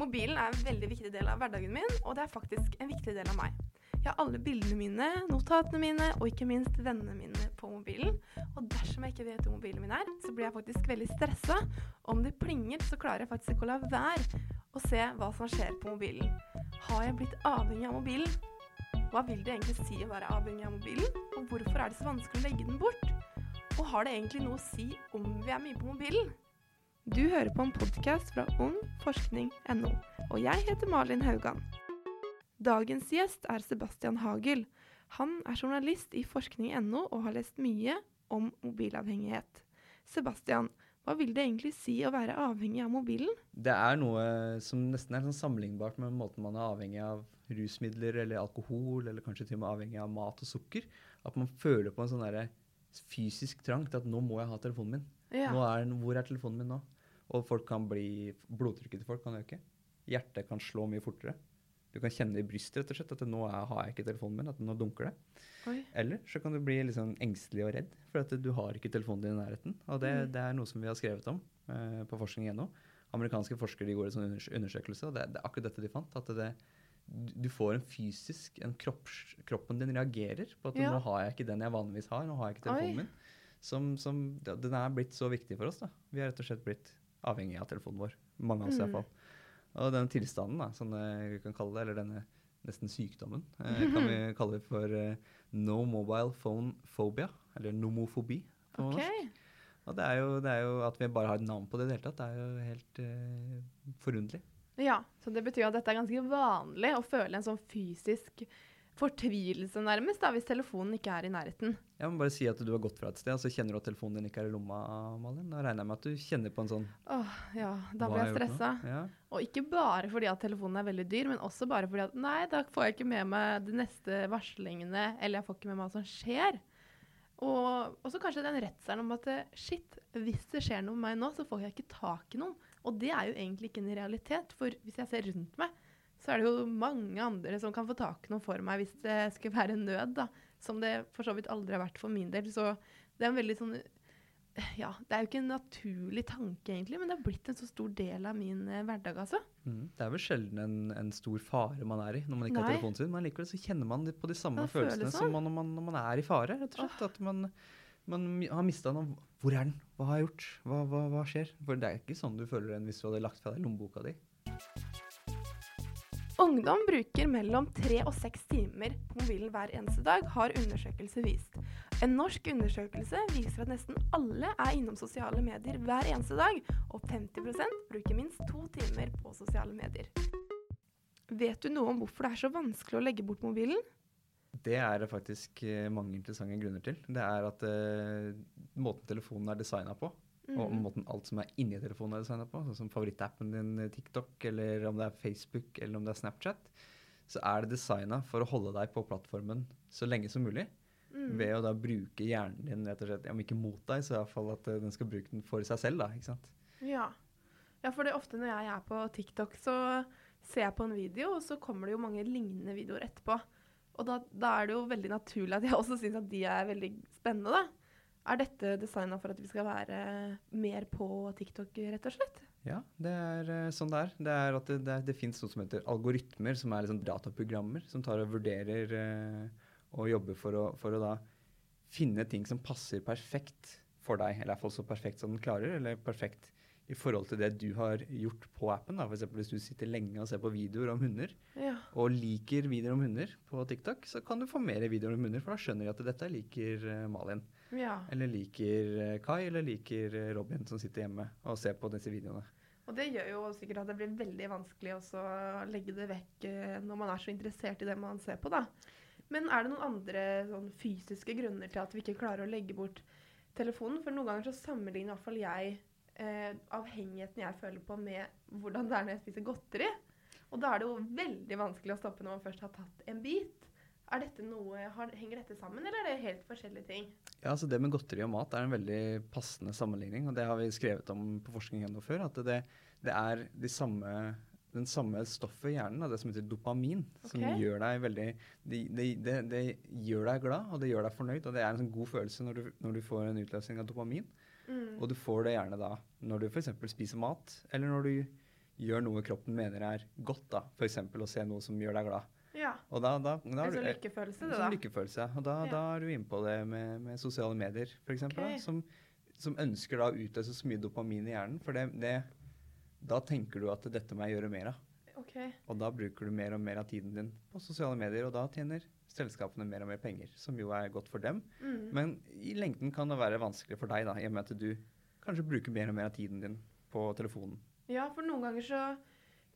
Mobilen er en veldig viktig del av hverdagen min, og det er faktisk en viktig del av meg. Jeg har alle bildene mine, notatene mine og ikke minst vennene mine på mobilen. Og dersom jeg ikke vet hvor mobilen min er, så blir jeg faktisk veldig stressa. Om det plinger, så klarer jeg faktisk ikke å la være å se hva som skjer på mobilen. Har jeg blitt avhengig av mobilen? Hva vil det egentlig si å være avhengig av mobilen? Og hvorfor er det så vanskelig å legge den bort? Og har det egentlig noe å si om vi er mye på mobilen? Du hører på en podkast fra ungforskning.no, og jeg heter Malin Haugan. Dagens gjest er Sebastian Hagel. Han er journalist i forskning.no og har lest mye om mobilavhengighet. Sebastian, hva vil det egentlig si å være avhengig av mobilen? Det er noe som nesten er sånn sammenlignbart med måten man er avhengig av rusmidler eller alkohol, eller kanskje til og med avhengig av mat og sukker. At man føler på en sånn fysisk trang til at nå må jeg ha telefonen min. Ja. Er, hvor er telefonen min nå? Og folk kan bli, blodtrykket til folk kan øke. Hjertet kan slå mye fortere. Du kan kjenne det i brystet rett og slett, at nå er, har jeg ikke telefonen min, at nå dunker det. Oi. Eller så kan du bli liksom engstelig og redd for at du har ikke telefonen din i nærheten. Og det, mm. det er noe som vi har skrevet om eh, på forskning.no. Amerikanske forskere de går i sånn undersøkelse, og det, det, er akkurat dette de fant. at det, du får en fysisk en kropps, Kroppen din reagerer på at ja. nå har jeg ikke den jeg vanligvis har. nå har jeg ikke telefonen Oi. min. Som, som, den er blitt så viktig for oss. da. Vi har rett og slett blitt avhengig av telefonen vår. Mange av oss mm. iallfall. Og den tilstanden, da, som vi kan kalle det, eller denne nesten sykdommen, eh, kan vi kalle det for eh, no mobile phone phobia, eller nomofobi på okay. norsk. Og det er, jo, det er, jo, at vi bare har et navn på det i det hele tatt, det er jo helt eh, forunderlig. Ja, så det betyr at dette er ganske vanlig å føle en sånn fysisk fortvilelse, nærmest, da, hvis telefonen ikke er i nærheten. Jeg må bare si at du har gått fra et sted, og så kjenner du at telefonen din ikke er i lomma, Malin. Da regner jeg med at du kjenner på en sånn Åh, ja, da blir jeg stressa. Ja. Og ikke bare fordi at telefonen er veldig dyr, men også bare fordi at nei, da får jeg ikke med meg de neste varslingene, eller jeg får ikke med meg hva som skjer. Og så kanskje den redselen om at shit, hvis det skjer noe med meg nå, så får jeg ikke tak i noen. Og det er jo egentlig ikke en realitet, for hvis jeg ser rundt meg, så er det jo mange andre som kan få tak i noe for meg hvis det skulle være nød, da. Som det for så vidt aldri har vært for min del. Så det er en veldig sånn Ja, det er jo ikke en naturlig tanke, egentlig, men det har blitt en så stor del av min eh, hverdag, altså. Mm. Det er vel sjelden en, en, stor fare man er i når man ikke Nei. har telefonen sin, men likevel så kjenner man på de samme følelsene sånn. som man, når, man, når, man, er i fare, rett og slett. Oh. At man, man har mista noe. Hvor er den? Hva har jeg gjort? Hva, hva, hva skjer? For det er ikke sånn du føler den hvis du hadde lagt fra deg lommeboka di. Ungdom bruker mellom tre og seks timer på mobilen hver eneste dag, har undersøkelser vist. En norsk undersøkelse viser at nesten alle er innom sosiale medier hver eneste dag, og 50% bruker minst to timer på sosiale medier. Vet du noe om hvorfor det er så vanskelig å legge bort mobilen? Det er det faktisk eh, mange interessante grunner til. Det er at uh, måten telefonen er designa på, Og måten alt som er inni telefonen er designa på, sånn som favorittappen din eh, TikTok, eller om det er Facebook eller om det er Snapchat, så er det designa for å holde deg på plattformen så lenge som mulig. Mm. Ved å da bruke hjernen din, rett og slett, om ikke mot deg, så i hvert fall at eh, den skal bruke den for seg selv. da, ikke sant? Ja. ja, for det er ofte når jeg er på TikTok, så ser jeg på en video, og så kommer det jo mange lignende videoer etterpå. Og da, da er det jo veldig naturlig at jeg også syns at de er veldig spennende, da. Er dette designa for at vi skal være mer på TikTok, rett og slett? Ja, det er eh, sånn det er. Det, er at det, det, det fins noe som heter algoritmer, som er liksom dataprogrammer som tar og vurderer eh, og jobber for å, for å, da finne ting som passer perfekt for deg. Eller iallfall så perfekt som den klarer, eller perfekt i forhold til det du har gjort på appen. da, F.eks. hvis du sitter lenge og ser på videoer om hunder, ja. og liker videoer om hunder på TikTok, så kan du få mer videoer om hunder, for da skjønner de at dette liker uh, Malin. Ja. Eller liker uh, Kai, eller liker uh, Robin som sitter hjemme og ser på disse videoene. Og det gjør jo sikkert at det blir veldig vanskelig å legge det vekk når man er så interessert i det man ser på, da. Men er det noen andre sånn, fysiske grunner til at vi ikke klarer å legge bort telefonen? For noen ganger så sammenligner iallfall jeg eh, avhengigheten jeg føler på med hvordan det er når jeg spiser godteri. Og da er det jo veldig vanskelig å stoppe når man først har tatt en bit. Er dette noe, har, Henger dette sammen, eller er det helt forskjellige ting? Ja, altså Det med godteri og mat er en veldig passende sammenligning. og Det har vi skrevet om på forskning enda før. At det, det er de samme, den samme stoffet i hjernen, det som heter dopamin, okay. som gjør deg veldig det, det, det, gjør deg glad, og det gjør deg fornøyd. Og det er en sånn god følelse når du, når du får en utløsning av dopamin. Mm. Og du får det gjerne da når du f.eks. spiser mat, eller når du gjør noe kroppen mener er godt, da. F.eks. å se noe som gjør deg glad. Ja. Og da, da, da En er sånn lykkefølelse, det da. Sånn lykkefølelse. Og da, Ja. da er du inne på det med, med sosiale medier, f.eks. okay. Som, som ønsker da å utløse så mye dopamin i hjernen. For det, det, da tenker du at dette må jeg gjøre mer av. Ok. Og da bruker du mer og mer av tiden din på sosiale medier, og da tjener selskapene mer og mer penger, som jo er godt for dem. Mm. Men i lengden kan det være vanskelig for deg, da, i og med at du kanskje bruker mer og mer av tiden din på telefonen. Ja, for noen ganger så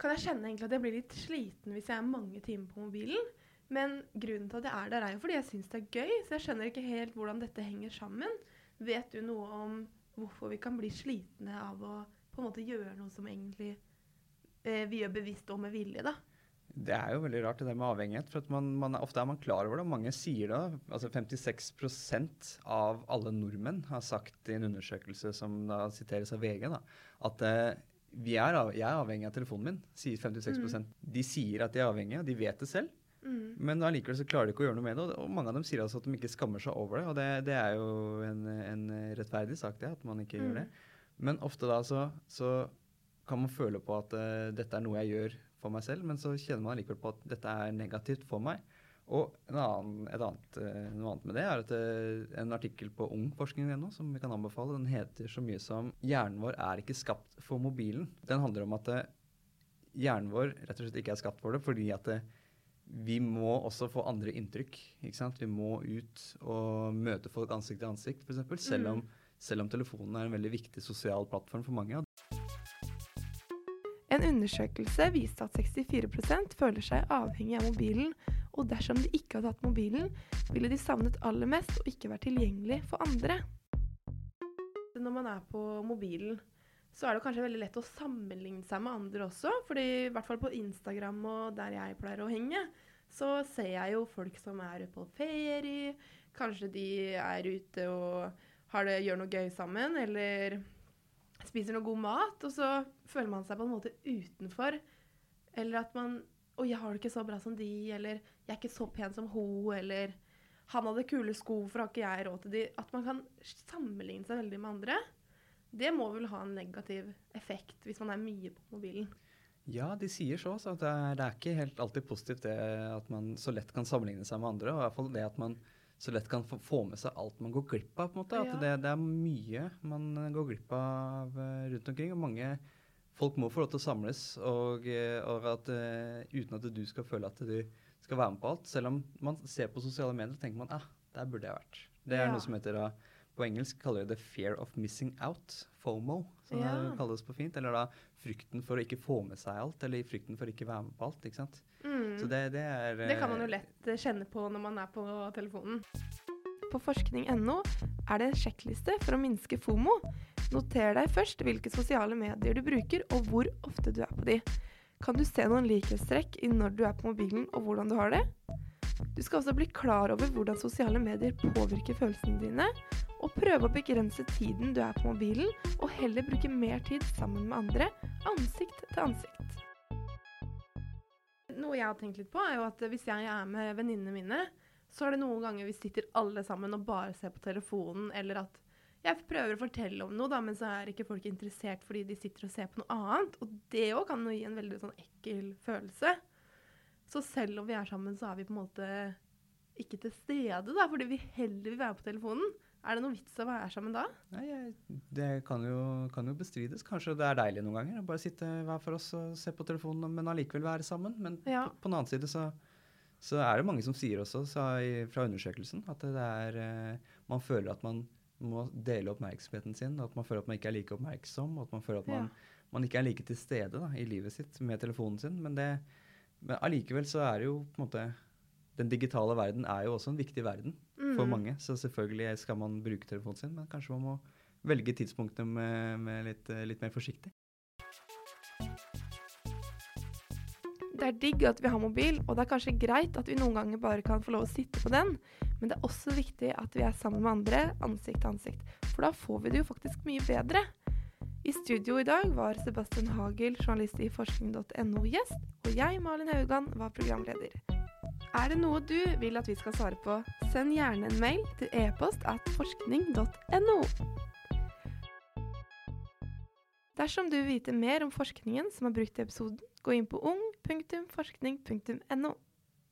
kan jeg kjenne egentlig at jeg blir litt sliten hvis jeg er mange timer på mobilen. Men grunnen til at jeg er der, er jo fordi jeg syns det er gøy. Så jeg skjønner ikke helt hvordan dette henger sammen. Vet du noe om hvorfor vi kan bli slitne av å på en måte gjøre noe som egentlig eh, vi gjør bevisst og med vilje, da? Det er jo veldig rart det der med avhengighet. for at man, man, Ofte er man klar over det. Mange sier det. altså 56% av alle nordmenn har sagt i en undersøkelse som da siteres av VG, da, at eh, vi er, av- jeg er avhengig av telefonen min, sier 56 mm. De sier at de er avhengige, og de vet det selv. Mm. Men allikevel så klarer de ikke å gjøre noe med det. og- mange av dem sier altså at de ikke skammer seg over det. Og det, det er jo en, en rettferdig sak, det, at man ikke gjør Mm. det. Men ofte da så, så kan man føle på at uh, dette er noe jeg gjør for meg selv, men så kjenner man likevel på at dette er negativt for meg. Og en annen, et annet, eh, noe annet med det er at eh, en artikkel på ungforskning.no som vi kan anbefale, den heter så mye som 'Hjernen vår er ikke skapt for mobilen'. Den handler om at eh, hjernen vår rett og slett ikke er skapt for det, fordi at vi må også få andre inntrykk. ikke sant? Vi må ut og møte folk ansikt til ansikt, f.eks. Selv, om- Mm. selv om telefonen er en veldig viktig sosial plattform for mange. En undersøkelse viste at 64 føler seg avhengig av mobilen, og dersom de ikke hadde hatt mobilen, ville de savnet aller mest og ikke vært tilgjengelig for andre. Når man er på mobilen, så er det kanskje veldig lett å sammenligne seg med andre også. fordi i hvert fall på Instagram og der jeg pleier å henge, så ser jeg jo folk som er på ferie. Kanskje de er ute og det, gjør noe gøy sammen, eller spiser noe god mat, og så føler man seg på en måte utenfor. Eller at man Å, jeg har det ikke så bra som de, eller jeg er ikke så pen som ho, eller han hadde kule sko, for har ikke jeg råd til de. At man kan sammenligne seg veldig med andre. Det må vel ha en negativ effekt hvis man er mye på mobilen. Ja, de sier så. så det, er, det er ikke helt alltid positivt det at man så lett kan sammenligne seg med andre. Og i hvert fall det at man så lett kan få, med seg alt man går glipp av. på en måte. At Ja. det, det er mye man går glipp av eh, rundt omkring. Og mange folk må få lov til å samles, og, eh, og at, eh, uten at du skal føle at du skal være med på alt. Selv om man ser på sosiale medier, og tenker man ah, der burde jeg vært. Det er Ja. noe som heter da, på engelsk kaller de det 'fear of missing out', FOMO, som Ja. det kalles på fint. Eller da frykten for å ikke få med seg alt, eller frykten for å ikke være med på alt. ikke sant? Mm. Så det, det er Det kan man jo eh, lett eh, kjenne på når man er på telefonen. På forskning.no er det en sjekkliste for å minske FOMO. Noter deg først hvilke sosiale medier du bruker, og hvor ofte du er på de. Kan du se noen likhetstrekk i når du er på mobilen, og hvordan du har det? Du skal også bli klar over hvordan sosiale medier påvirker følelsene dine, og prøve å begrense tiden du er på mobilen, og heller bruke mer tid sammen med andre, ansikt til ansikt. Noe jeg har tenkt litt på, er jo at hvis jeg er med venninnene mine, så er det noen ganger vi sitter alle sammen og bare ser på telefonen, eller at jeg prøver å fortelle om noe, da, men så er ikke folk interessert fordi de sitter og ser på noe annet. Og det òg kan jo gi en veldig sånn ekkel følelse. Så selv om vi er sammen, så er vi på en måte ikke til stede, da, fordi vi heller vil være på telefonen. Er det noe vits å være sammen da? Nei, det kan jo, kan jo bestrides. Kanskje det er deilig noen ganger å bare sitte hver for oss og se på telefonen, men allikevel være sammen. Men Ja. på, på den annen side så, så er det mange som sier også, i, fra undersøkelsen, at det er eh, Man føler at man må dele oppmerksomheten sin, at man føler at man ikke er like oppmerksom, at man føler at man, man ikke er like til stede da, i livet sitt med telefonen sin. Men det men allikevel så er det jo på en måte Den digitale verden er jo også en viktig verden for Mm. mange. Så selvfølgelig skal man bruke telefonen sin, men kanskje man må velge tidspunktet med, med litt, litt mer forsiktig. Det er digg at vi har mobil, og det er kanskje greit at vi noen ganger bare kan få lov å sitte på den, men det er også viktig at vi er sammen med andre, ansikt til ansikt. For da får vi det jo faktisk mye bedre. I studio i dag var Sebastian Hagel, journalist i forskning.no gjest, og jeg, Malin Haugan, var programleder. Er det noe du vil at vi skal svare på, send gjerne en mail til e-post at forskning.no. Dersom du vil vite mer om forskningen som er brukt i episoden, gå inn på ung.forskning.no.